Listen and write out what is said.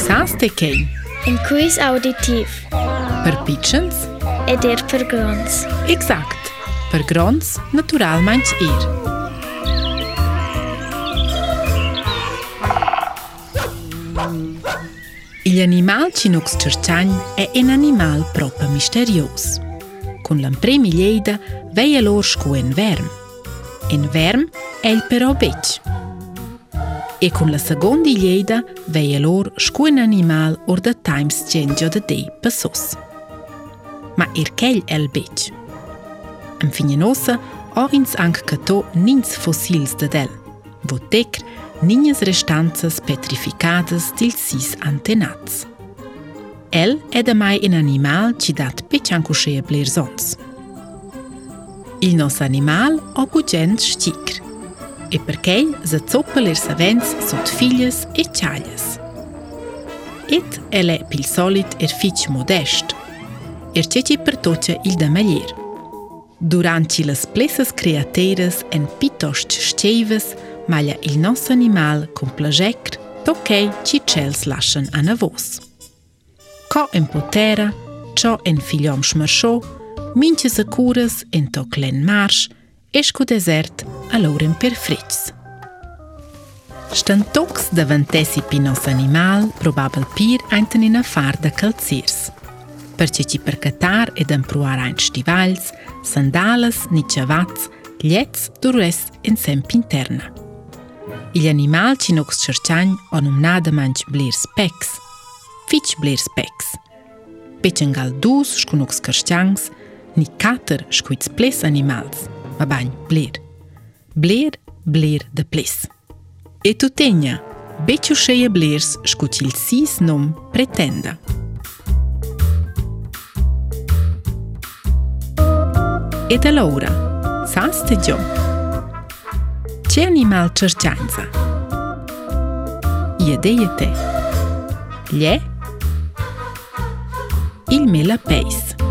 Sasteken. Een quiz auditief. Per pitchens. Ed er per grons. Exact. Per grons, natural manch ir. Il animal cinox cerciagn è un animal proprio misterioso. Con l'empremi lleida veia lor scu en verm. En verm è il però beccio. e kun la segondi lleida vei e lor shku in animal or the times gengio de dei pasos. Ma ir kell el bec. Am fine nosa, orins anc cato nins fossils de del, vo tecr nines restanzas petrificadas til sis antenats. El è mai in animal ci dat pecciancusce e blerzons. Il nos animal o cucent sticr e përkej zë copëll irë savenës sot filjes e qaljes. It e le pilsolit e er fiq modesht, e er që që i përto që il dhe Durant lirë. Duran që lës plesës kreatërës e në pitosh që shqejves, malja il nësë animal këm plëzhekër, të kej që i qëllës lashën a në vosë. Ko e në potera, qo e në filjom shmërsho, minë që zë kurës e në të klenë marshë, Eshku desert, alorim per fritës. toks dhe vëntesi pinos animal, probabel pyr anë të një në farë dhe këllëcirës. Për që që për këtar e dëmë pruar anë shtivalës, sëndalës, një qëvacë, ljetës, durues e në sem pinterna. Ilë animal që nuk së qërçanj, o nëm në dëmë anë që blirë speks, fiqë blirë speks. Pe që nga lë dusë shku nuk së kërçanjës, një katër më banjë, blirë. Blirë, blirë dhe plisë. E të tenja, beqë u sheje blirës shku nëmë pretenda. E të laura, sa së të gjomë? Që animal qërqanëza? Je dhe Lje? Il me la pejsë.